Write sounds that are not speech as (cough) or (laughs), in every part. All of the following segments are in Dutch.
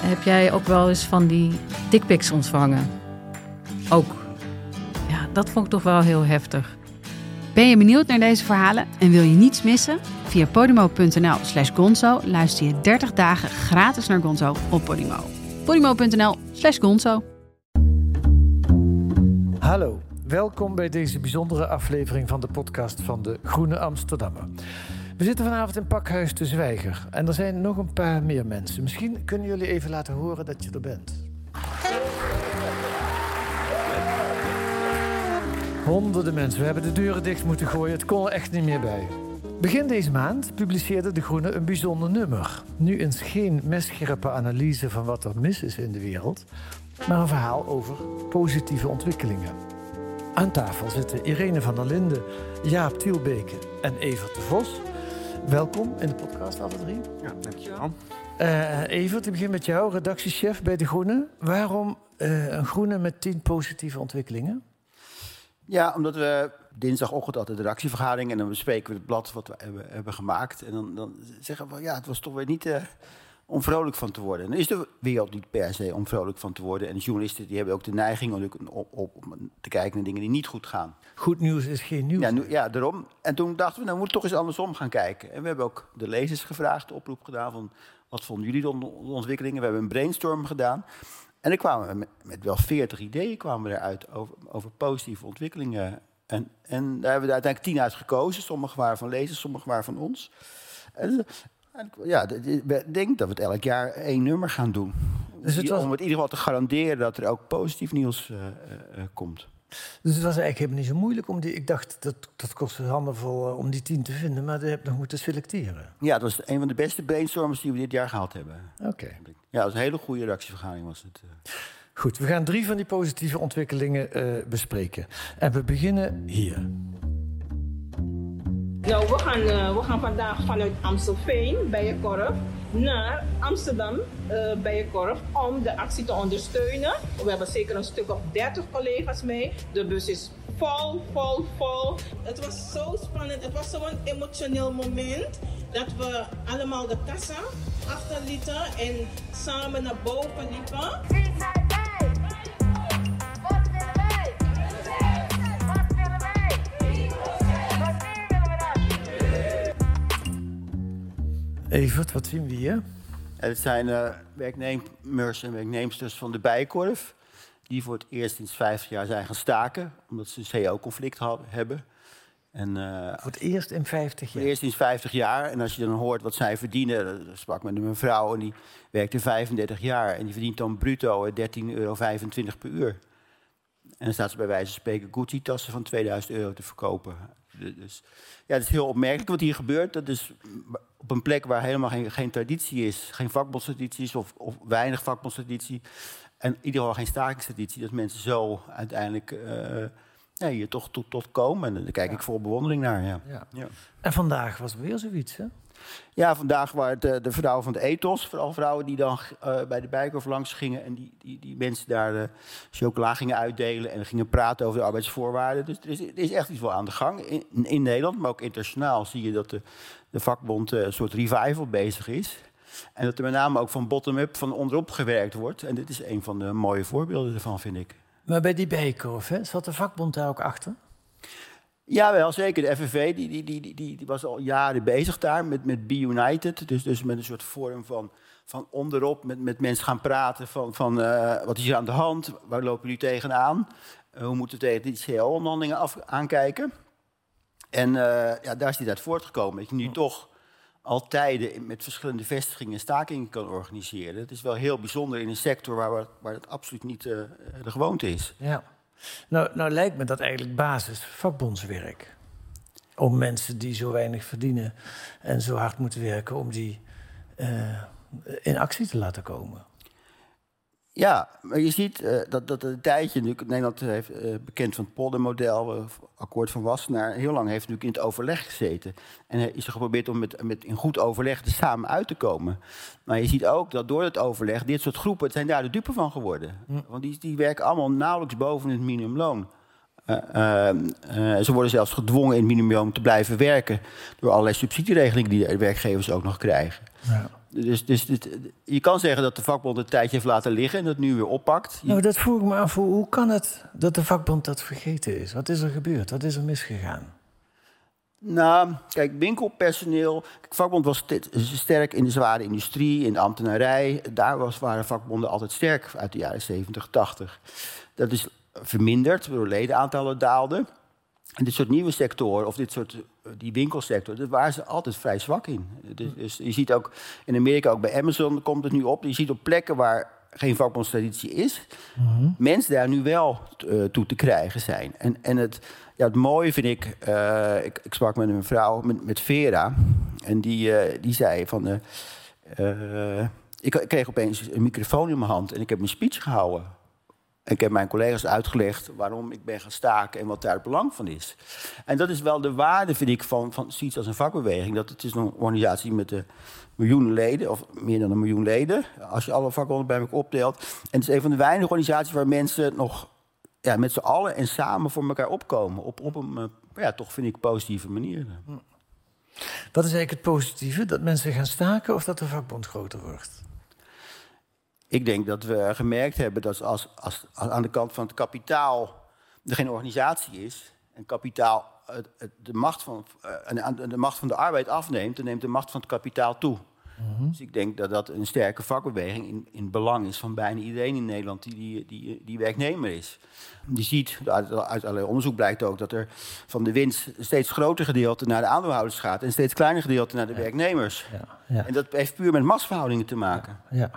Heb jij ook wel eens van die dickpics ontvangen? Ook. Ja, dat vond ik toch wel heel heftig. Ben je benieuwd naar deze verhalen en wil je niets missen? Via podimo.nl slash gonzo luister je 30 dagen gratis naar Gonzo op Podimo. podimo.nl slash gonzo Hallo, welkom bij deze bijzondere aflevering van de podcast van de Groene Amsterdammer. We zitten vanavond in Pakhuis de Zwijger en er zijn nog een paar meer mensen. Misschien kunnen jullie even laten horen dat je er bent. Honderden mensen. We hebben de deuren dicht moeten gooien. Het kon er echt niet meer bij. Begin deze maand publiceerde De Groene een bijzonder nummer. Nu eens geen messcherpe analyse van wat er mis is in de wereld, maar een verhaal over positieve ontwikkelingen. Aan tafel zitten Irene van der Linden, Jaap Tielbeke en Evert de Vos. Welkom in de podcast, alle drie. Ja, dankjewel. Uh, Evert, ik begin met jou, redactiechef bij De Groene. Waarom uh, een Groene met tien positieve ontwikkelingen? Ja, omdat we dinsdagochtend altijd de redactievergadering en dan bespreken we het blad wat we hebben, hebben gemaakt. En dan, dan, zeggen we, ja, het was toch weer niet uh, om vrolijk van te worden. En dan is de wereld niet per se om vrolijk van te worden. En de journalisten die hebben ook de neiging om op, op, op te kijken naar dingen die niet goed gaan. Goed nieuws is geen nieuws. Ja, nu, ja, daarom. En toen dachten we, nou, we moeten toch eens andersom gaan kijken. En we hebben ook de lezers gevraagd, de oproep gedaan van... wat vonden jullie de ontwikkelingen? We hebben een brainstorm gedaan. En dan kwamen we met, met wel veertig ideeën kwamen we eruit over, over positieve ontwikkelingen. En, en daar hebben we uiteindelijk tien uit gekozen. Sommige waren van lezers, sommige waren van ons. En, ja, ik denk dat we het elk jaar één nummer gaan doen. Dus het was... Om het in ieder geval te garanderen dat er ook positief nieuws uh, uh, komt. Dus het was eigenlijk helemaal niet zo moeilijk om die. Ik dacht dat dat kostte handenvol uh, om die tien te vinden, maar je hebt nog moeten selecteren. Ja, dat was een van de beste brainstormers die we dit jaar gehad hebben. Oké. Okay. Ja, dat was een hele goede redactievergadering was het. Goed, we gaan drie van die positieve ontwikkelingen bespreken. En we beginnen hier. Nou, we gaan, uh, we gaan vandaag vanuit Amstelveen, Bijenkorf, naar Amsterdam, uh, Bijenkorf, om de actie te ondersteunen. We hebben zeker een stuk of 30 collega's mee. De bus is vol, vol, vol. Het was zo spannend. Het was zo'n emotioneel moment dat we allemaal de kassa achterlieten en samen naar boven liepen. Evert, wat zien we hier? Het zijn uh, werknemers en werknemsters van de Bijkorf... die voor het eerst in 50 jaar zijn gaan staken... omdat ze een CO-conflict hebben. En, uh, voor het eerst in 50 jaar? Voor het eerst in 50 jaar. En als je dan hoort wat zij verdienen... Dan sprak met een vrouw en die werkte 35 jaar... en die verdient dan bruto 13,25 euro per uur. En dan staat ze bij wijze van spreken Gucci-tassen van 2000 euro te verkopen. Dus ja, het is heel opmerkelijk wat hier gebeurt. Dat is op een plek waar helemaal geen, geen traditie is, geen vakbondstraditie is of, of weinig vakbondstraditie. En in ieder geval geen stakingstraditie, dat mensen zo uiteindelijk uh, ja, hier toch tot, tot komen. En daar kijk ik vol bewondering naar. Ja. Ja. ja. En vandaag was er weer zoiets, hè? Ja, vandaag waren de, de vrouwen van de ethos. Vooral vrouwen die dan uh, bij de Bijkorf langs gingen. En die, die, die mensen daar de chocola gingen uitdelen. En gingen praten over de arbeidsvoorwaarden. Dus er is, er is echt iets wel aan de gang. In, in Nederland, maar ook internationaal zie je dat de, de vakbond uh, een soort revival bezig is. En dat er met name ook van bottom-up, van onderop gewerkt wordt. En dit is een van de mooie voorbeelden ervan, vind ik. Maar bij die Bijkorf, hè, zat de vakbond daar ook achter? Ja, wel zeker. De FNV die, die, die, die, die was al jaren bezig daar met, met Be United. Dus, dus met een soort vorm van, van onderop, met, met mensen gaan praten van, van uh, wat is er aan de hand, waar lopen jullie tegenaan, uh, hoe moeten we tegen die CL-onderhandelingen aankijken. En uh, ja, daar is hij uit voortgekomen. Dat je nu toch altijd met verschillende vestigingen stakingen kan organiseren. Het is wel heel bijzonder in een sector waar, waar het absoluut niet de gewoonte is. Ja. Nou, nou lijkt me dat eigenlijk basis vakbondswerk. Om mensen die zo weinig verdienen en zo hard moeten werken, om die uh, in actie te laten komen. Ja, maar je ziet uh, dat, dat een tijdje, Nederland heeft uh, bekend van het poldermodel, uh, akkoord van Wassenaar, heel lang heeft natuurlijk in het overleg gezeten. En is er geprobeerd om met, met in goed overleg er samen uit te komen. Maar je ziet ook dat door het overleg, dit soort groepen, zijn daar de dupe van geworden. Hm. Want die, die werken allemaal nauwelijks boven het minimumloon. Ze worden zelfs gedwongen in het minimumloon te blijven werken door allerlei subsidieregelingen die de werkgevers ook nog krijgen. Ja. Dus, dus je kan zeggen dat de vakbond een tijdje heeft laten liggen en dat nu weer oppakt. Nou, dat vroeg ik me af. Hoe kan het dat de vakbond dat vergeten is? Wat is er gebeurd? Wat is er misgegaan? Nou, kijk, winkelpersoneel. De vakbond was sterk in de zware industrie, in de ambtenarij. Daar was, waren vakbonden altijd sterk uit de jaren 70, 80. Dat is verminderd, door ledenaantallen daalden. En dit soort nieuwe sectoren, of dit soort, eh, die winkelsector, daar waren ze altijd vrij zwak in. Dus, dus, je ziet ook in Amerika, ook bij Amazon komt het nu op. Je ziet op plekken waar geen vakbondstraditie is, mhm. mensen daar nu wel uh, toe te krijgen zijn. En, en het, ja, het mooie vind ik, uh, ik, ik, sprak met een vrouw, met, met Vera, en die, uh, die zei van, ik kreeg opeens een microfoon in mijn hand en ik heb mijn speech gehouden. Ik heb mijn collega's uitgelegd waarom ik ben gaan staken en wat daar het belang van is. En dat is wel de waarde, vind ik, van, van zoiets als een vakbeweging. Dat het is een organisatie met miljoenen leden, of meer dan een miljoen leden, als je alle vakbonden bij elkaar opdeelt. En het is een van de weinige organisaties waar mensen nog ja, met z'n allen en samen voor elkaar opkomen. Op, op een, eh, ja, toch vind ik, positieve manier. Wat is eigenlijk het positieve? Dat mensen gaan staken of dat de vakbond groter wordt? Ik denk dat we gemerkt hebben dat als, als, aan de kant van het kapitaal er geen organisatie is en kapitaal de, macht van, eh, de macht van de arbeid afneemt, dan neemt de macht van het kapitaal toe. Mhm. Dus ik denk dat dat een sterke vakbeweging in, in belang is van bijna iedereen in Nederland die, die, die, die werknemer is. Je ziet, uit, uit allerlei onderzoek blijkt ook dat er van de winst een steeds groter gedeelte naar de aandeelhouders gaat en een steeds kleiner gedeelte naar de werknemers. Ja, ja. En dat heeft puur met machtsverhoudingen te maken. Ja,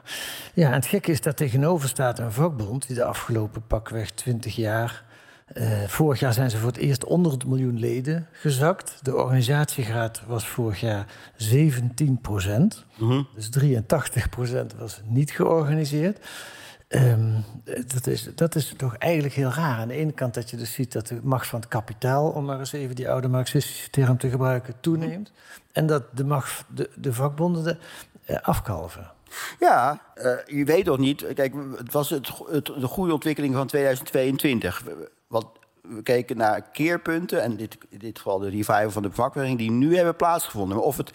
ja. en het gekke is dat tegenover staat een vakbond die de afgelopen pakweg 20 jaar uh, vorig jaar zijn ze voor het eerst onder het miljoen leden gezakt. De organisatiegraad was vorig jaar 17 procent. Mhm. Dus 83 procent was niet georganiseerd. Um, dat, is, dat is toch eigenlijk heel raar. Aan de ene kant dat je dus ziet dat de macht van het kapitaal, om maar eens even die oude marxistische term te gebruiken, toeneemt. En dat de macht, de, de vakbonden de, uh, afkalven. Ja, uh, je weet toch niet. Kijk, het was het, het, de goede ontwikkeling van 2022. Want we keken naar keerpunten, en dit, in dit geval de revival van de vakbeweging, die nu hebben plaatsgevonden. Maar of het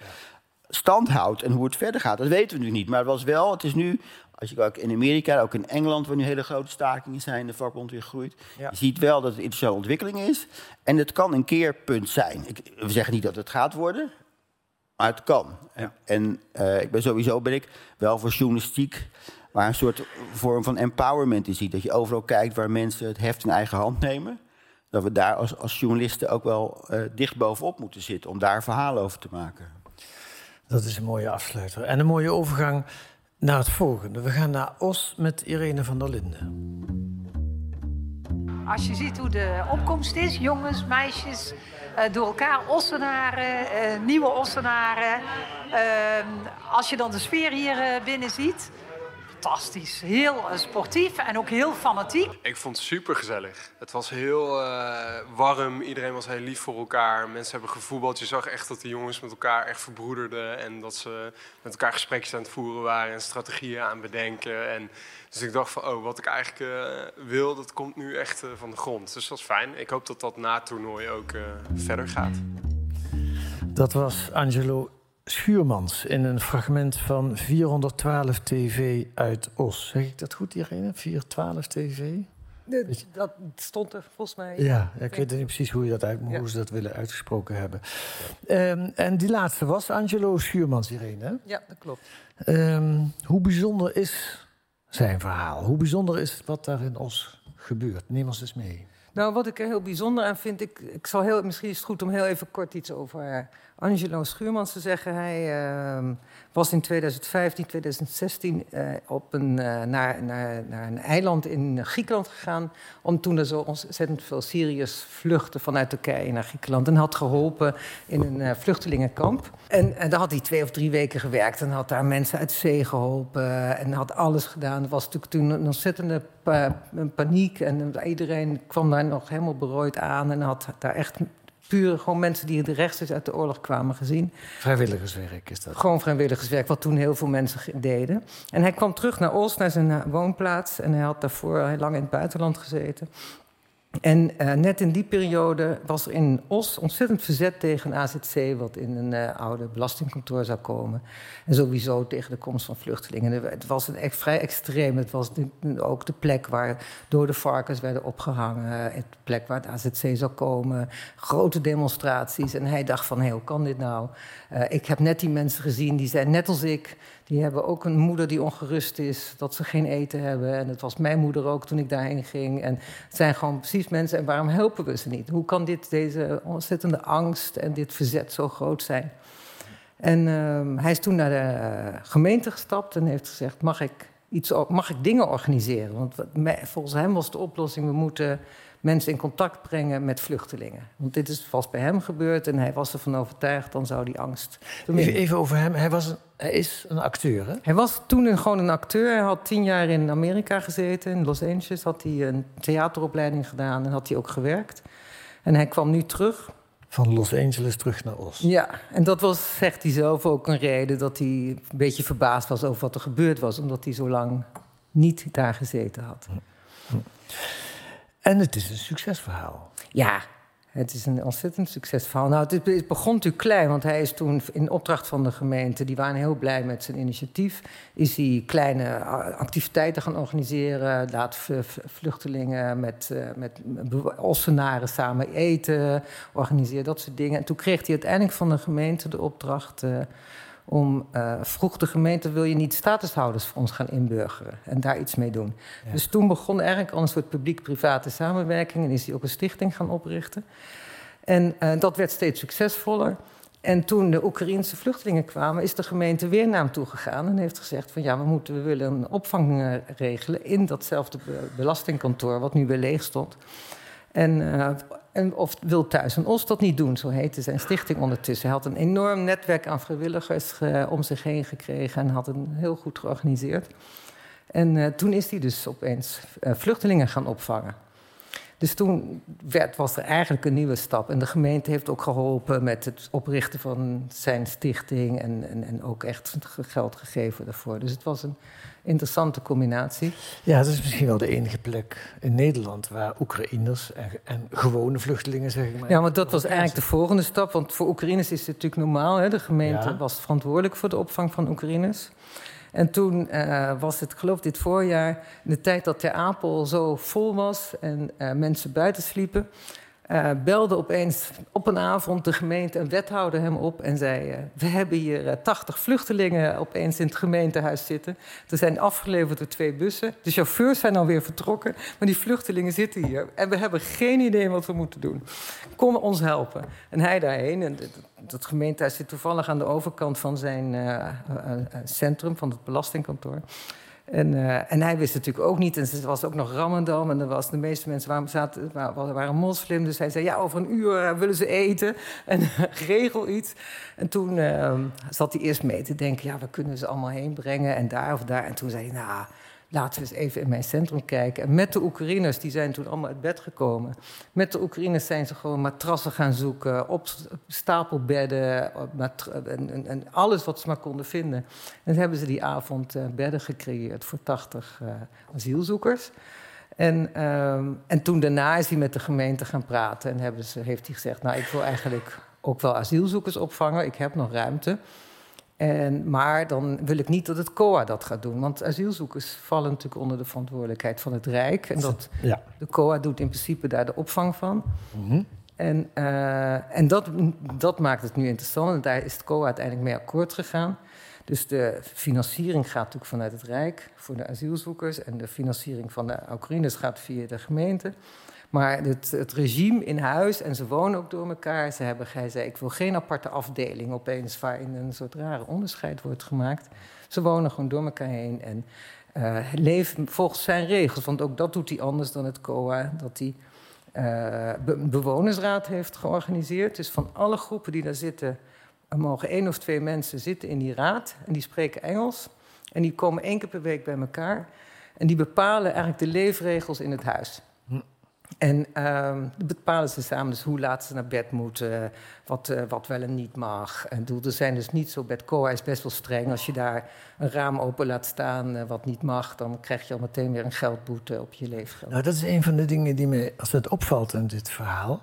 stand houdt en hoe het verder gaat, dat weten we nu niet. Maar het was wel, het is nu, als je ook in Amerika, ook in Engeland, waar nu hele grote stakingen zijn, de vakbond weer groeit. Je ziet wel dat het interessante ontwikkeling is. En het kan een keerpunt zijn. Ik, we zeggen niet dat het gaat worden, maar het kan. En uh, ik ben sowieso ben ik wel voor journalistiek waar een soort vorm van empowerment in ziet. Dat je overal kijkt waar mensen het heft in eigen hand nemen. Dat we daar als, als journalisten ook wel uh, dicht bovenop moeten zitten om daar verhalen over te maken. Dat is een mooie afsluiter. En een mooie overgang naar het volgende. We gaan naar Os met Irene van der Linden. Als je ziet hoe de opkomst is, jongens, meisjes, uh, door elkaar, Ossenaren, uh, nieuwe Ossenaren. Uh, als je dan de sfeer hier binnen ziet, fantastisch. Heel uh, sportief en ook heel fanatiek. Ik vond het super gezellig. Het was heel uh, warm. Iedereen was heel lief voor elkaar. Mensen hebben gevoetbald. Je zag echt dat de jongens met elkaar echt verbroederden. En dat ze met elkaar gesprekjes aan het voeren waren. En strategieën aan het bedenken. En, dus ik dacht van, oh, wat ik eigenlijk uh, wil, dat komt nu echt van de grond. Dus dat is fijn. Ik hoop dat dat na het toernooi ook verder gaat. Dat was Angelo Schuurmans in een fragment van 412 TV uit Os. Zeg ik dat goed, Irene? 412 TV? dat stond er volgens mij. Ja, ik weet niet precies hoe, je dat uit, hoe ze dat willen uitgesproken hebben. Um, en die laatste was Angelo Schuurmans, Irene. Ja, dat klopt. Um, hoe bijzonder is zijn verhaal? Hoe bijzonder is wat daar in Os gebeurt? Neem ons eens mee. Nou, wat ik er heel bijzonder aan vind, ik, ik zal heel, misschien is het goed om heel even kort iets over Angelo Schuurmans te zeggen. Hij uh, was in 2015, 2016 uh, op een, uh, naar, naar, naar een eiland in Griekenland gegaan. Om toen er zo ontzettend veel Syriërs vluchten vanuit Turkije naar Griekenland. En had geholpen in een uh, vluchtelingenkamp. En, en daar had hij twee of drie weken gewerkt. En had daar mensen uit zee geholpen. En had alles gedaan. Er was natuurlijk toen een ontzettende pa paniek. En iedereen kwam daar nog helemaal berooid aan. En had daar echt puur gewoon mensen die er rechtstreeks uit de oorlog kwamen gezien. Vrijwilligerswerk is dat? Gewoon vrijwilligerswerk, wat toen heel veel mensen deden. En hij kwam terug naar Oost, naar zijn woonplaats. En hij had daarvoor heel lang in het buitenland gezeten. En uh, net in die periode was er in Os ontzettend verzet tegen AZC, wat in een uh, oude belastingkantoor zou komen. En sowieso tegen de komst van vluchtelingen. Het was een echt vrij extreem. Het was ook de plek waar door de varkens werden opgehangen. Het plek waar het AZC zou komen. Grote demonstraties. En hij dacht van, hé, hoe kan dit nou? Uh, ik heb net die mensen gezien, die zijn net als ik. Die hebben ook een moeder die ongerust is, dat ze geen eten hebben. En het was mijn moeder ook toen ik daarheen ging. En het zijn gewoon precies mensen. En waarom helpen we ze niet? Hoe kan dit, deze ontzettende angst en dit verzet zo groot zijn? En uh, hij is toen naar de uh, gemeente gestapt en heeft gezegd: mag ik, iets, mag ik dingen organiseren? Want volgens hem was de oplossing: we moeten mensen in contact brengen met vluchtelingen. Want dit is vast bij hem gebeurd en hij was ervan overtuigd, dan zou die angst. Even, even over hem. Hij, was een, hij is een acteur, hè? Hij was toen gewoon een acteur. Hij had tien jaar in Amerika gezeten. In Los Angeles had hij een theateropleiding gedaan en had hij ook gewerkt. En hij kwam nu terug. Van Los Angeles terug naar Os. Ja, en dat was, zegt hij zelf, ook een reden dat hij een beetje verbaasd was over wat er gebeurd was, omdat hij zo lang niet daar gezeten had. En het is een succesverhaal. Ja, het is een ontzettend succesverhaal. Nou, het begon natuurlijk klein, want hij is toen in opdracht van de gemeente... die waren heel blij met zijn initiatief... is hij kleine activiteiten gaan organiseren. Laat vluchtelingen met, met Ossenaren samen eten, organiseren, dat soort dingen. En toen kreeg hij uiteindelijk van de gemeente de opdracht... Uh, om uh, vroeg de gemeente wil je niet statushouders voor ons gaan inburgeren en daar iets mee doen. Ja. Dus toen begon eigenlijk al een soort publiek-private samenwerking en is hij ook een stichting gaan oprichten. En uh, dat werd steeds succesvoller. En toen de Oekraïense vluchtelingen kwamen, is de gemeente weer naar hem toe gegaan en heeft gezegd van ja, we, moeten, we willen een opvang uh, regelen in datzelfde belastingkantoor wat nu weer leeg stond. En, uh, en of wil Thuis en Os dat niet doen, zo heette zijn stichting ondertussen. Hij had een enorm netwerk aan vrijwilligers uh, om zich heen gekregen en had een heel goed georganiseerd. En uh, toen is hij dus opeens vluchtelingen gaan opvangen. Dus toen werd, was er eigenlijk een nieuwe stap. En de gemeente heeft ook geholpen met het oprichten van zijn stichting. En, en, en ook echt geld gegeven daarvoor. Dus het was een interessante combinatie. Ja, het is misschien wel de enige plek in Nederland waar Oekraïners en, en gewone vluchtelingen, zeg ik maar. Ja, maar dat was eigenlijk de volgende stap. Want voor Oekraïners is het natuurlijk normaal. Hè? De gemeente ja. was verantwoordelijk voor de opvang van Oekraïners. En toen uh, was het, geloof dit voorjaar, in de tijd dat Ter Apel zo vol was en uh, mensen buiten sliepen, uh, belde opeens op een avond de gemeente een wethouder hem op en zei: uh, We hebben hier uh, 80 vluchtelingen opeens in het gemeentehuis zitten. Er zijn afgeleverd door twee bussen. De chauffeurs zijn alweer vertrokken, maar die vluchtelingen zitten hier. En we hebben geen idee wat we moeten doen. Kom ons helpen. En hij daarheen. En dat gemeentehuis zit toevallig aan de overkant van zijn centrum, van het belastingkantoor. En, uh, en, hij wist natuurlijk ook niet. En er was ook nog Ramadan. En er was, de meeste mensen waren, zaten, waren, moslim. Dus hij zei: Ja, over een uur willen ze eten. (laughs) En regel iets. En toen uh, zat hij eerst mee te denken: Ja, we kunnen ze allemaal heen brengen. En daar of daar. En toen zei hij: Nou laten we eens even in mijn centrum kijken. En met de Oekraïners, die zijn toen allemaal uit bed gekomen. Met de Oekraïners zijn ze gewoon matrassen gaan zoeken, op stapelbedden, op en, en, alles wat ze maar konden vinden. En hebben ze die avond uh, bedden gecreëerd voor 80 uh, asielzoekers. En, um, en toen daarna is hij met de gemeente gaan praten en hebben ze, heeft hij gezegd: Nou, ik wil eigenlijk ook wel asielzoekers opvangen, ik heb nog ruimte. En, maar dan wil ik niet dat het COA dat gaat doen. Want asielzoekers vallen natuurlijk onder de verantwoordelijkheid van het Rijk. En dat, ja. de COA doet in principe daar de opvang van. Mm -hmm. En, uh, en dat, dat maakt het nu interessant. En daar is het COA uiteindelijk mee akkoord gegaan. Dus de financiering gaat natuurlijk vanuit het Rijk voor de asielzoekers. En de financiering van de Oekraïners gaat via de gemeente. Maar het, het, regime in huis, en ze wonen ook door elkaar. Ze hebben, hij zei, ik wil geen aparte afdeling opeens waarin een soort rare onderscheid wordt gemaakt. Ze wonen gewoon door elkaar heen en uh, leven volgens zijn regels. Want ook dat doet hij anders dan het COA, dat hij uh, bewonersraad heeft georganiseerd. Dus van alle groepen die daar zitten, er mogen één of twee mensen zitten in die raad. En die spreken Engels. En die komen één keer per week bij elkaar. En die bepalen eigenlijk de leefregels in het huis. En uh, bepalen ze samen dus hoe laat ze naar bed moeten, wat, uh, wat wel en niet mag. En er zijn dus niet zo, bed COA is best wel streng. Als je daar een raam open laat staan uh, wat niet mag, dan krijg je al meteen weer een geldboete op je leefgeld. Nou, dat is een van de dingen die me als het opvalt in dit verhaal.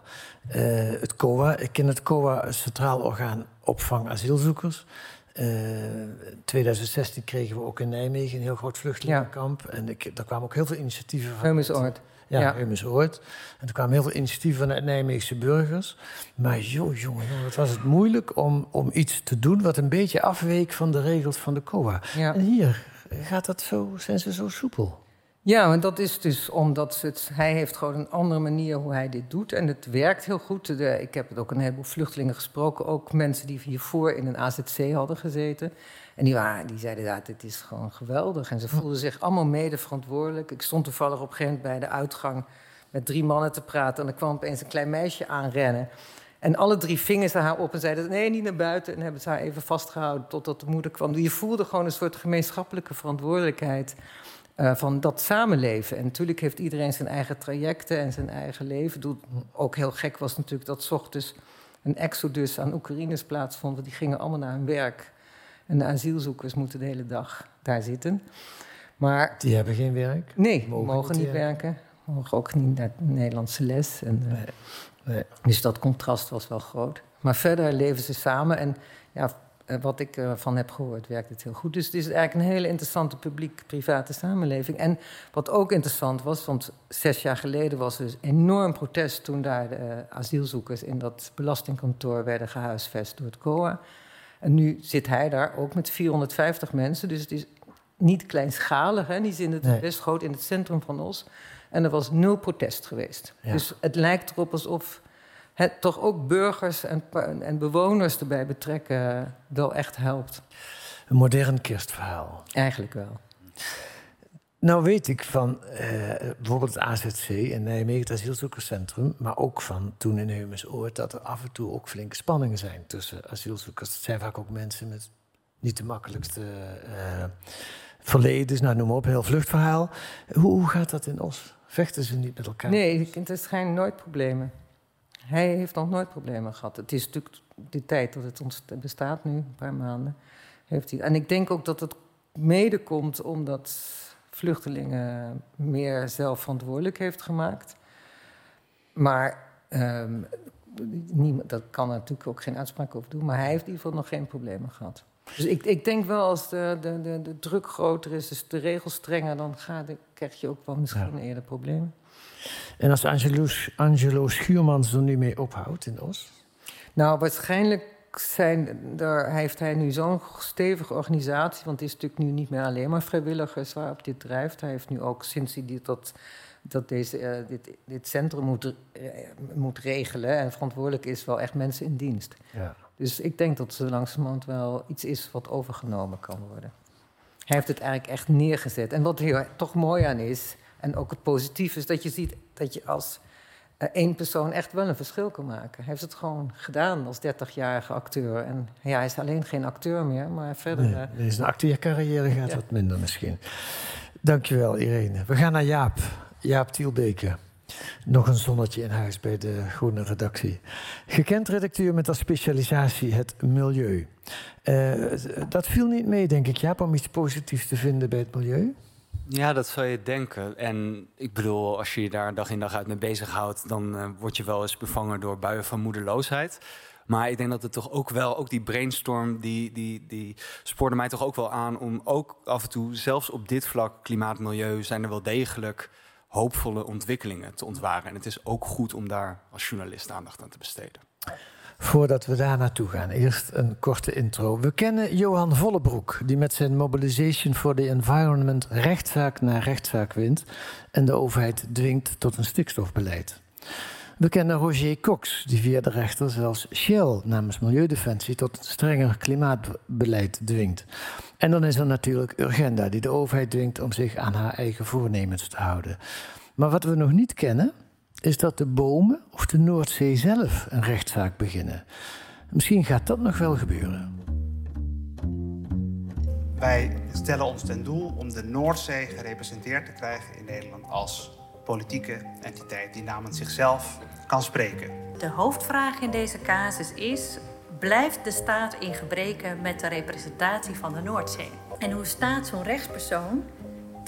Uh, het COA, ik ken het COA, Centraal Orgaan Opvang Asielzoekers. In 2016 kregen we ook in Nijmegen een heel groot vluchtelingenkamp. Ja. En ik, daar kwamen ook heel veel initiatieven van. Ja, ja. Humus Ooit. En toen kwamen heel veel initiatieven vanuit Nijmeegse burgers. Maar joh, jongen, wat was het moeilijk om, om iets te doen wat een beetje afweek van de regels van de COA. Ja. En hier gaat dat zo, zijn ze zo soepel. Ja, want dat is dus omdat het, hij heeft gewoon een andere manier hoe hij dit doet. En het werkt heel goed. De, ik heb het ook een heleboel vluchtelingen gesproken. Ook mensen die hiervoor in een AZC hadden gezeten. En die, waren, die zeiden, ja, dit is gewoon geweldig. En ze voelden zich allemaal mede verantwoordelijk. Ik stond toevallig op een gegeven moment bij de uitgang met drie mannen te praten. En er kwam opeens een klein meisje aanrennen. En alle drie vingen ze haar op en zeiden: nee, niet naar buiten. En hebben ze haar even vastgehouden totdat de moeder kwam. Je voelde gewoon een soort gemeenschappelijke verantwoordelijkheid uh, van dat samenleven. En natuurlijk heeft iedereen zijn eigen trajecten en zijn eigen leven. Ook heel gek was natuurlijk dat s ochtends een exodus aan Oekraïners plaatsvond. Die gingen allemaal naar hun werk. En de asielzoekers moeten de hele dag daar zitten. Maar, die hebben geen werk? Nee, mogen, mogen niet werken. Mogen ook niet naar de Nederlandse les. En, nee. Nee. Dus dat contrast was wel groot. Maar verder leven ze samen. En ja, eh, wat ik ervan heb gehoord, werkt het heel goed. Dus het is eigenlijk een hele interessante publiek-private samenleving. En wat ook interessant was, want zes jaar geleden was er dus enorm protest toen daar de uh, asielzoekers in dat belastingkantoor werden gehuisvest door het COA. En nu zit hij daar ook met 450 mensen. Dus het is niet kleinschalig. Hè? Die zitten het best groot in het centrum van Os. En er was nul protest geweest. Dus het lijkt erop alsof het toch ook burgers en, en bewoners erbij betrekken wel echt helpt. Een modern kerstverhaal. Eigenlijk wel. Nou weet ik van uh, bijvoorbeeld het AZC in Nijmegen, het asielzoekerscentrum, maar ook van toen in Heumensoord, dat er af en toe ook flinke spanningen zijn tussen asielzoekers. Het zijn vaak ook mensen met niet de makkelijkste uh, verledens, nou noem maar op, heel vluchtverhaal. Hoe, gaat dat in Os? Vechten ze niet met elkaar? Nee, er zijn nooit problemen. Hij heeft nog nooit problemen gehad. Het is natuurlijk de tijd dat het bestaat nu, een paar maanden. Heeft hij. En ik denk ook dat het mede komt omdat vluchtelingen meer zelfverantwoordelijk heeft gemaakt. Maar um, niemand, dat kan natuurlijk ook geen uitspraak over doen. Maar hij heeft in ieder geval nog geen problemen gehad. Dus ik, ik denk wel als de, de, de, de, druk groter is, dus de regels strenger, dan gaat, krijg je ook wel misschien ja. eerder problemen. En als Angelo, Angelo Schuurmans er nu mee ophoudt in Os? Nou, waarschijnlijk zijn, daar heeft hij nu zo'n stevige organisatie. Want het is natuurlijk nu niet meer alleen maar vrijwilligers waarop dit drijft. Hij heeft nu ook sinds hij dit, dat, dat deze, uh, dit, dit centrum moet, uh, moet regelen en verantwoordelijk is, wel echt mensen in dienst. Ja. Dus ik denk dat er langzamerhand wel iets is wat overgenomen kan worden. Hij heeft het eigenlijk echt neergezet. En wat heel toch mooi aan is, en ook het positieve, is dat je ziet dat je als één persoon echt wel een verschil kan maken. Hij heeft het gewoon gedaan als 30-jarige acteur. En ja, hij is alleen geen acteur meer, maar verder... Nee, is een acteercarrière gaat ja. wat minder misschien. Dankjewel, Irene. We gaan naar Jaap. Jaap Tielbeke. Nog een zonnetje in huis bij de Groene Redactie. Gekend redacteur met als specialisatie het milieu. Uh, dat viel niet mee, denk ik, Jaap, om iets positiefs te vinden bij het milieu? Ja, dat zou je denken. En ik bedoel, als je je daar dag in dag uit mee bezighoudt, dan uh, word je wel eens bevangen door buien van moedeloosheid. Maar ik denk dat het toch ook wel, ook die brainstorm, die, die, die spoorde mij toch ook wel aan om ook af en toe, zelfs op dit vlak, klimaat, milieu, zijn er wel degelijk hoopvolle ontwikkelingen te ontwaren. En het is ook goed om daar als journalist aandacht aan te besteden. Voordat we daar naartoe gaan, eerst een korte intro. We kennen Johan Vollebroek, die met zijn Mobilization for the Environment rechtszaak na rechtszaak wint en de overheid dwingt tot een stikstofbeleid. We kennen Roger Cox, die via de rechter zelfs Shell namens Milieudefensie tot strenger klimaatbeleid dwingt. En dan is er natuurlijk Urgenda, die de overheid dwingt om zich aan haar eigen voornemens te houden. Maar wat we nog niet kennen, is dat de bomen of de Noordzee zelf een rechtszaak beginnen. Misschien gaat dat nog wel gebeuren. Wij stellen ons ten doel om de Noordzee gerepresenteerd te krijgen in Nederland als politieke entiteit die namens zichzelf kan spreken. De hoofdvraag in deze casus is: blijft de staat in gebreken met de representatie van de Noordzee? En hoe staat zo'n rechtspersoon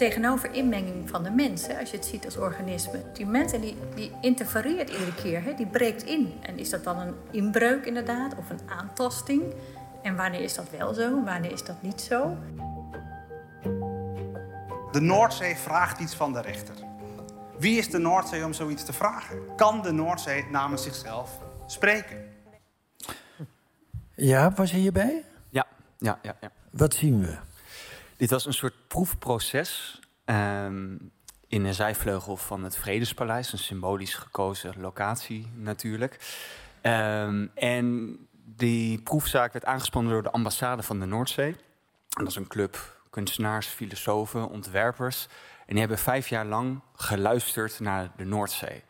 tegenover inmenging van de mensen, als je het ziet als organisme. Die mensen die, die interfereert iedere keer, hè, die breekt in. En is dat dan een inbreuk inderdaad, of een aantasting? En wanneer is dat wel zo, wanneer is dat niet zo? De Noordzee vraagt iets van de rechter. Wie is de Noordzee om zoiets te vragen? Kan de Noordzee namens zichzelf spreken? Ja, was je hierbij? Ja, ja, ja. ja. Wat zien we? Dit was een soort proefproces um, in een zijvleugel van het Vredespaleis, een symbolisch gekozen locatie natuurlijk. Um, en die proefzaak werd aangespannen door de ambassade van de Noordzee. En dat is een club kunstenaars, filosofen, ontwerpers. En die hebben vijf jaar lang geluisterd naar de Noordzee.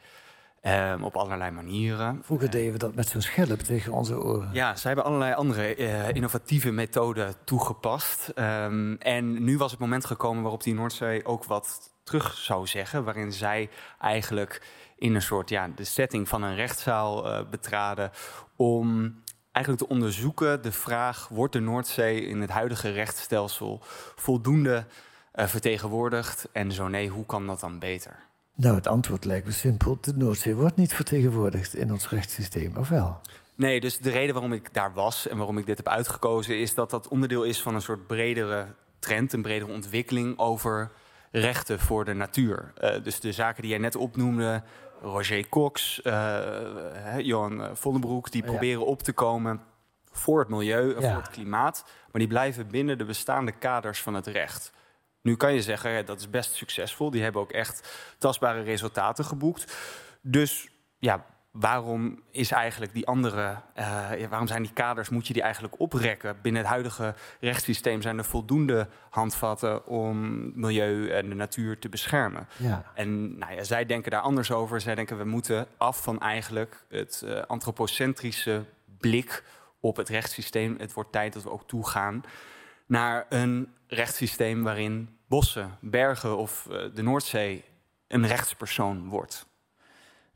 Um, op allerlei manieren. Vroeger deden we dat met zo'n schelp tegen onze oren. Ja, ze hebben allerlei andere uh, innovatieve methoden toegepast. Um, en nu was het moment gekomen waarop die Noordzee ook wat terug zou zeggen. Waarin zij eigenlijk in een soort ja, de setting van een rechtszaal uh, betraden. Om eigenlijk te onderzoeken de vraag: wordt de Noordzee in het huidige rechtsstelsel voldoende uh, vertegenwoordigd? En zo nee, hoe kan dat dan beter? Nou, het antwoord lijkt me simpel. De Noordzee wordt niet vertegenwoordigd in ons rechtssysteem, of wel? Nee, dus de reden waarom ik daar was en waarom ik dit heb uitgekozen... is dat dat onderdeel is van een soort bredere trend... een bredere ontwikkeling over rechten voor de natuur. Uh, dus de zaken die jij net opnoemde... Roger Cox, uh, Johan Vollenbroek... die proberen op te komen voor het milieu en ja. voor het klimaat... maar die blijven binnen de bestaande kaders van het recht... Nu kan je zeggen, dat is best succesvol. Die hebben ook echt tastbare resultaten geboekt. Dus ja, waarom is eigenlijk die andere, uh, ja, waarom zijn die kaders, moet je die eigenlijk oprekken? Binnen het huidige rechtssysteem zijn er voldoende handvatten om milieu en de natuur te beschermen. Ja. En nou ja, zij denken daar anders over. Zij denken we moeten af van eigenlijk het uh, antropocentrische blik op het rechtssysteem. Het wordt tijd dat we ook toegaan naar een rechtssysteem waarin bossen, bergen of uh, de Noordzee een rechtspersoon wordt.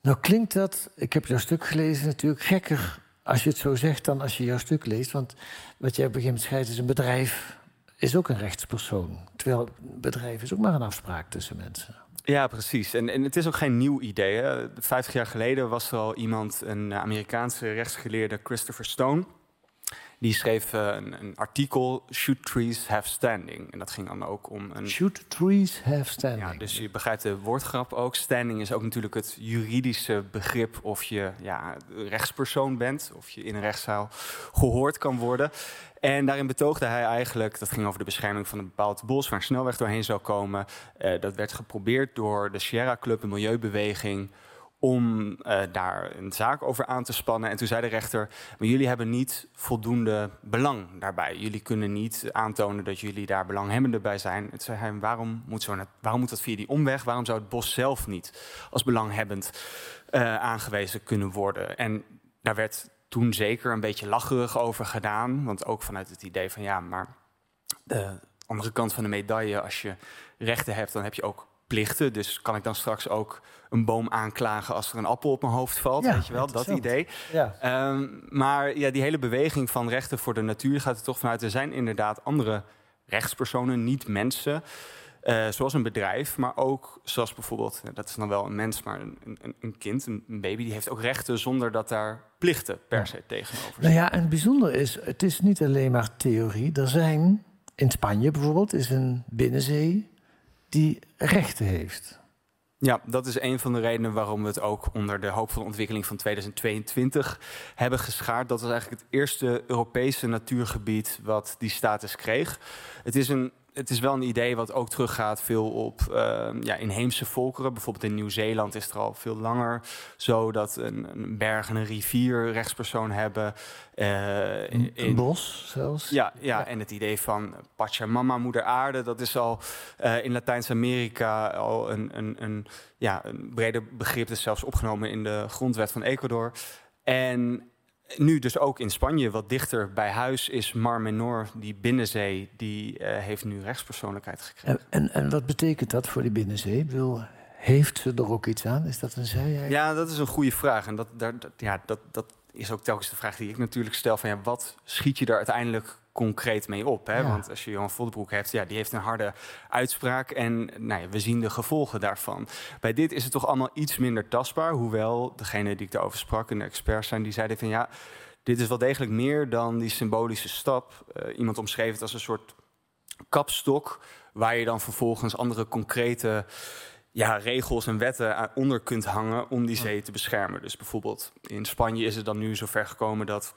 Nou klinkt dat, ik heb jouw stuk gelezen natuurlijk, gekker als je het zo zegt dan als je jouw stuk leest. Want wat jij op een gegeven moment is een bedrijf is ook een rechtspersoon. Terwijl een bedrijf is ook maar een afspraak tussen mensen. Ja, precies. En, en het is ook geen nieuw idee. Hè. Vijftig jaar geleden was er al iemand, een Amerikaanse rechtsgeleerde Christopher Stone die schreef uh, een, een, artikel, Should Trees Have Standing? En dat ging dan ook om een... Should Trees Have Standing? Ja, dus je begrijpt de woordgrap ook. Standing is ook natuurlijk het juridische begrip of je ja, rechtspersoon bent... of je in een rechtszaal gehoord kan worden. En daarin betoogde hij eigenlijk, dat ging over de bescherming van een bepaald bos... waar een snelweg doorheen zou komen. Uh, dat werd geprobeerd door de Sierra Club, een milieubeweging om uh, daar een zaak over aan te spannen. En toen zei de rechter, maar jullie hebben niet voldoende belang daarbij. Jullie kunnen niet aantonen dat jullie daar belanghebbende bij zijn. Zei hij, waarom moet, zo waarom moet dat via die omweg? Waarom zou het bos zelf niet als belanghebbend uh, aangewezen kunnen worden? En daar werd toen zeker een beetje lacherig over gedaan. Want ook vanuit het idee van, ja, maar de andere kant van de medaille... als je rechten hebt, dan heb je ook plichten. Dus kan ik dan straks ook een boom aanklagen als er een appel op mijn hoofd valt? Ja, weet je wel, dat idee. Ja. Um, maar ja, die hele beweging van rechten voor de natuur gaat er toch vanuit. Er zijn inderdaad andere rechtspersonen, niet mensen. Uh, zoals een bedrijf, maar ook zoals bijvoorbeeld, dat is dan wel een mens, maar een, een, een kind, een, baby, die heeft ook rechten zonder dat daar plichten per se tegenover zijn. Nou ja, en het bijzondere is, het is niet alleen maar theorie. Er zijn, in Spanje bijvoorbeeld, is een binnenzee die rechten heeft. Ja, dat is een van de redenen waarom we het ook onder de hoop van ontwikkeling van 2022 hebben geschaard. Dat was eigenlijk het eerste Europese natuurgebied wat die status kreeg. Het is een het is wel een idee wat ook teruggaat veel op uh, ja, inheemse volkeren. Bijvoorbeeld in Nieuw-Zeeland is het er al veel langer zo dat een, een berg en een rivier rechtspersoon hebben. Uh, in, een bos zelfs? Ja, ja, en het idee van Pachamama, moeder aarde, dat is al uh, in Latijns-Amerika al een, een, een, ja, een breder begrip. Dat is zelfs opgenomen in de grondwet van Ecuador. En nu dus ook in Spanje, wat dichter bij huis, is Mar Menor, die binnenzee, die uh, heeft nu rechtspersoonlijkheid gekregen. En, en, en, wat betekent dat voor die binnenzee? Ik bedoel, heeft ze er ook iets aan? Is dat een zij? Ja, dat is een goede vraag. En dat, daar, dat, ja, dat, dat is ook telkens de vraag die ik natuurlijk stel: van ja, wat schiet je daar uiteindelijk concreet mee op. Hè? Want als je Johan Voldebroek hebt, ja, die heeft een harde uitspraak. En nou ja, we zien de gevolgen daarvan. Bij dit is het toch allemaal iets minder tastbaar. Hoewel degene die ik daarover sprak, en de experts zijn, die zeiden van ja, dit is wel degelijk meer dan die symbolische stap. Uh, iemand omschreef het als een soort kapstok, waar je dan vervolgens andere concrete ja, regels en wetten onder kunt hangen om die zee te beschermen. Dus bijvoorbeeld in Spanje is het dan nu zover gekomen dat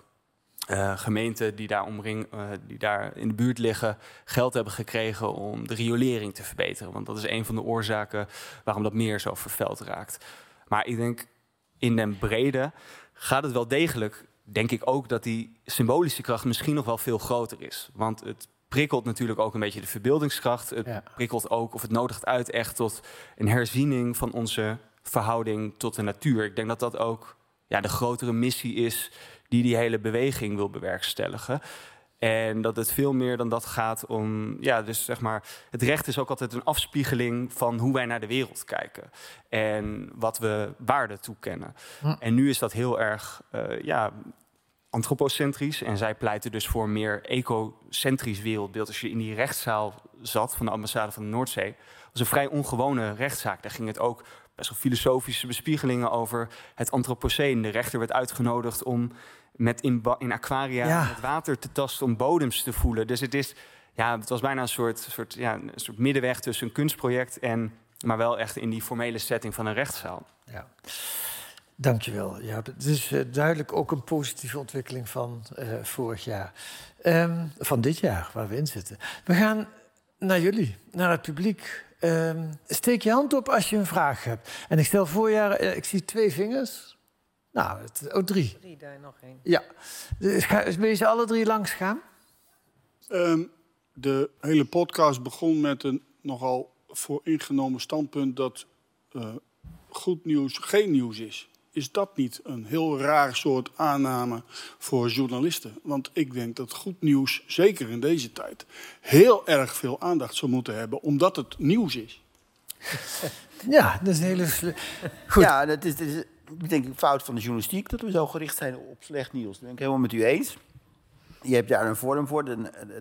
uh, gemeenten die daar, omring, uh, die daar in de buurt liggen geld hebben gekregen om de riolering te verbeteren. Want dat is een van de oorzaken waarom dat meer zo vervuild raakt. Maar ik denk in den brede gaat het wel degelijk, denk ik ook, dat die symbolische kracht misschien nog wel veel groter is. Want het prikkelt natuurlijk ook een beetje de verbeeldingskracht. Het ja. prikkelt ook, of het nodigt uit echt tot een herziening van onze verhouding tot de natuur. Ik denk dat dat ook ja, de grotere missie is die die hele beweging wil bewerkstelligen. En dat het veel meer dan dat gaat om, ja, dus zeg maar, het recht is ook altijd een afspiegeling van hoe wij naar de wereld kijken en wat we waarde toekennen. Hm. En nu is dat heel erg, uh, ja, antropocentrisch. En zij pleiten dus voor een meer ecocentrisch wereldbeeld. Als je in die rechtszaal zat van de ambassade van de Noordzee, was een vrij ongewone rechtszaak. Daar ging het ook best wel filosofische bespiegelingen over het antropoceen. De rechter werd uitgenodigd om met in, in aquaria ja. het water te tasten om bodems te voelen. Dus het is, ja, het was bijna een soort, soort, ja, een soort middenweg tussen een kunstproject en, maar wel echt in die formele setting van een rechtszaal. Ja. Dankjewel. Ja, het is uh, duidelijk ook een positieve ontwikkeling van uh, vorig jaar. Um, van dit jaar, waar we in zitten. We gaan naar jullie, naar het publiek. Um, steek je hand op als je een vraag hebt. En ik stel voor, ja, uh, ik zie twee vingers. Nou, het, oh, drie. Drie, daar nog één. Ja. Dus ga, wil je ze alle drie langs gaan? Um, de hele podcast begon met een nogal vooringenomen standpunt dat uh, goed nieuws geen nieuws is. Is dat niet een heel raar soort aanname voor journalisten? Want ik denk dat goed nieuws, zeker in deze tijd, heel erg veel aandacht zou moeten hebben, omdat het nieuws is. (laughs) Ja, dat is een hele. Goed. Ja, dat is, dat is denk ik fout van de journalistiek dat we zo gericht zijn op slecht nieuws. Dat ben ik helemaal met u eens. Je hebt daar een vorm voor, de, de,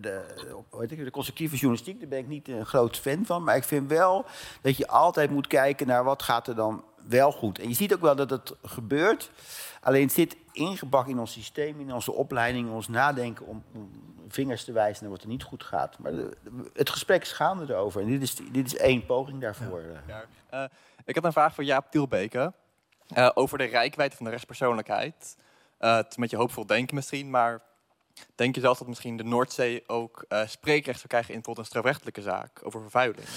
de, de constructieve journalistiek. Daar ben ik niet een groot fan van. Maar ik vind wel dat je altijd moet kijken naar wat gaat er dan wel goed. En je ziet ook wel dat het gebeurt. Alleen zit ingebakken in ons systeem, in onze opleiding, in ons nadenken om, vingers te wijzen naar wat er niet goed gaat. Maar het gesprek is erover. En dit is, dit is één poging daarvoor. Ja. Uh, ik had een vraag voor Jaap Tielbeke. Uh, over de rijkwijde van de rechtspersoonlijkheid. Uh, het is een beetje hoopvol denken misschien, maar denk je zelf dat misschien de Noordzee ook uh, spreekrecht zou krijgen in bijvoorbeeld een strafrechtelijke zaak over vervuiling?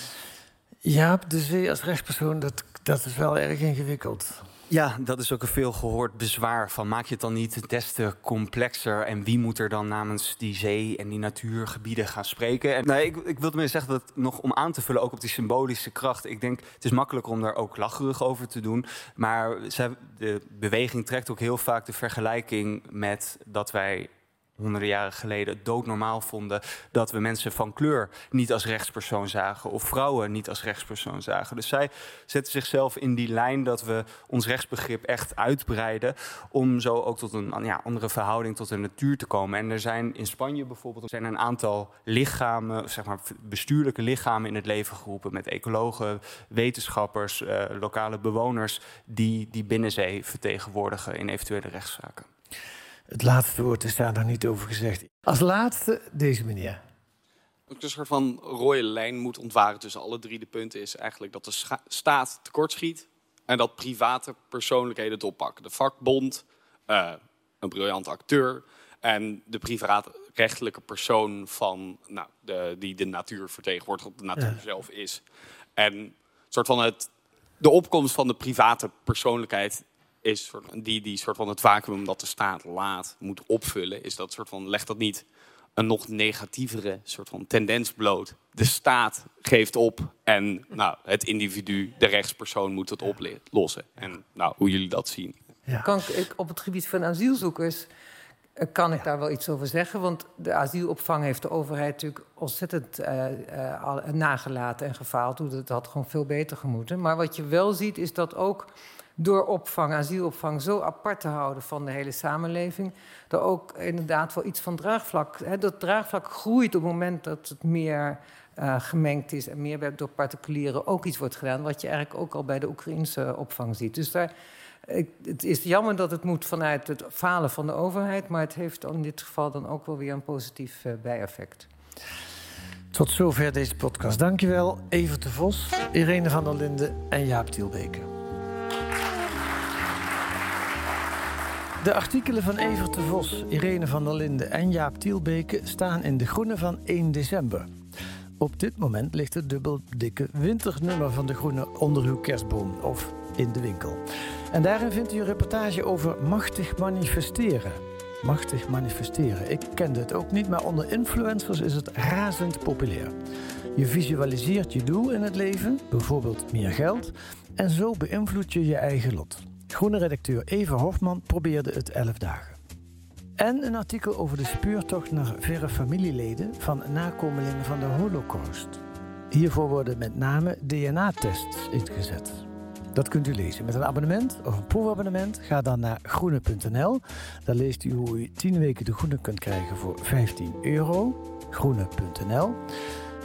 Ja, de zee als rechtspersoon, dat, dat is wel erg ingewikkeld. Ja, dat is ook een veel gehoord bezwaar van maak je het dan niet des te complexer en wie moet er dan namens die zee en die natuurgebieden gaan spreken? En, nee, ik, ik wilde meer zeggen dat nog om aan te vullen ook op die symbolische kracht. Ik denk het is makkelijker om daar ook lacherig over te doen, maar de beweging trekt ook heel vaak de vergelijking met dat wij honderden jaren geleden doodnormaal vonden dat we mensen van kleur niet als rechtspersoon zagen of vrouwen niet als rechtspersoon zagen. Dus zij zetten zichzelf in die lijn dat we ons rechtsbegrip echt uitbreiden om zo ook tot een ja, andere verhouding tot de natuur te komen. En er zijn in Spanje bijvoorbeeld zijn een aantal lichamen, zeg maar bestuurlijke lichamen in het leven geroepen met ecologen, wetenschappers, eh, lokale bewoners die die binnenzee vertegenwoordigen in eventuele rechtszaken. Het laatste woord is daar nog niet over gezegd. Als laatste deze meneer. een soort van rode lijn moet ontwaren tussen alle drie de punten is eigenlijk dat de staat tekortschiet en dat private persoonlijkheden het oppakken. De vakbond, uh, een briljant acteur en de privaatrechtelijke persoon van, nou, de, die de natuur vertegenwoordigt, de natuur zelf is. En soort van het, de opkomst van de private persoonlijkheid is die, die soort van het vacuüm dat de staat laat moet opvullen, is dat soort van legt dat niet een nog negatievere soort van tendens bloot. De staat geeft op en nou, het individu, de rechtspersoon, moet het oplossen. En nou, hoe jullie dat zien. Ja. Kan ik op het gebied van asielzoekers eh, kan ik daar wel iets over zeggen? Want de asielopvang heeft de overheid natuurlijk ontzettend uh, uh, nagelaten en gefaald. Het had gewoon veel beter gemoeten. Maar wat je wel ziet is dat ook door opvang, asielopvang, zo apart te houden van de hele samenleving, er ook inderdaad wel iets van draagvlak. Hè, dat draagvlak groeit op het moment dat het meer uh, gemengd is en meer door particulieren ook iets wordt gedaan, wat je eigenlijk ook al bij de Oekraïnse opvang ziet. Dus daar, het is jammer dat het moet vanuit het falen van de overheid, maar het heeft in dit geval dan ook wel weer een positief uh, bijeffect. Tot zover deze podcast. Dankjewel, Evert de Vos, Irene van der Linden en Jaap Tielbeke. De artikelen van Evert de Vos, Irene van der Linden en Jaap Tielbeke staan in De Groene van 1 december. Op dit moment ligt het dubbeldikke winternummer van De Groene onder uw kerstboom of in de winkel. En daarin vindt u een reportage over machtig manifesteren. Machtig manifesteren. Ik kende het ook niet, maar onder influencers is het razend populair. Je visualiseert je doel in het leven, bijvoorbeeld meer geld, en zo beïnvloed je je eigen lot. Groene redacteur Eva Hofman probeerde het 11 dagen. En een artikel over de speurtocht naar verre familieleden van nakomelingen van de Holocaust. Hiervoor worden met name DNA-tests ingezet. Dat kunt u lezen met een abonnement of een proefabonnement. Ga dan naar groene.nl. Daar leest u hoe u 10 weken de groene kunt krijgen voor 15 euro. Groene.nl.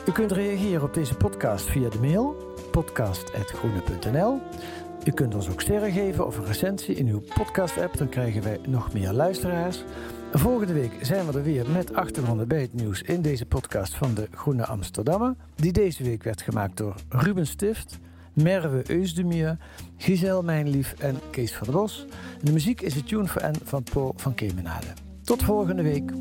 U kunt reageren op deze podcast via de mail podcast.groene.nl. U kunt ons ook sterren geven of een recensie in uw podcast-app, dan krijgen wij nog meer luisteraars. Volgende week zijn we er weer met achtergronden bij het nieuws in deze podcast van de Groene Amsterdammer. Die deze week werd gemaakt door Ruben Stift, Merwe Eusdemier, Giselle Mijnlief en Kees van der Bos. de muziek is het Tune for N van Paul van Kemenade. Tot volgende week.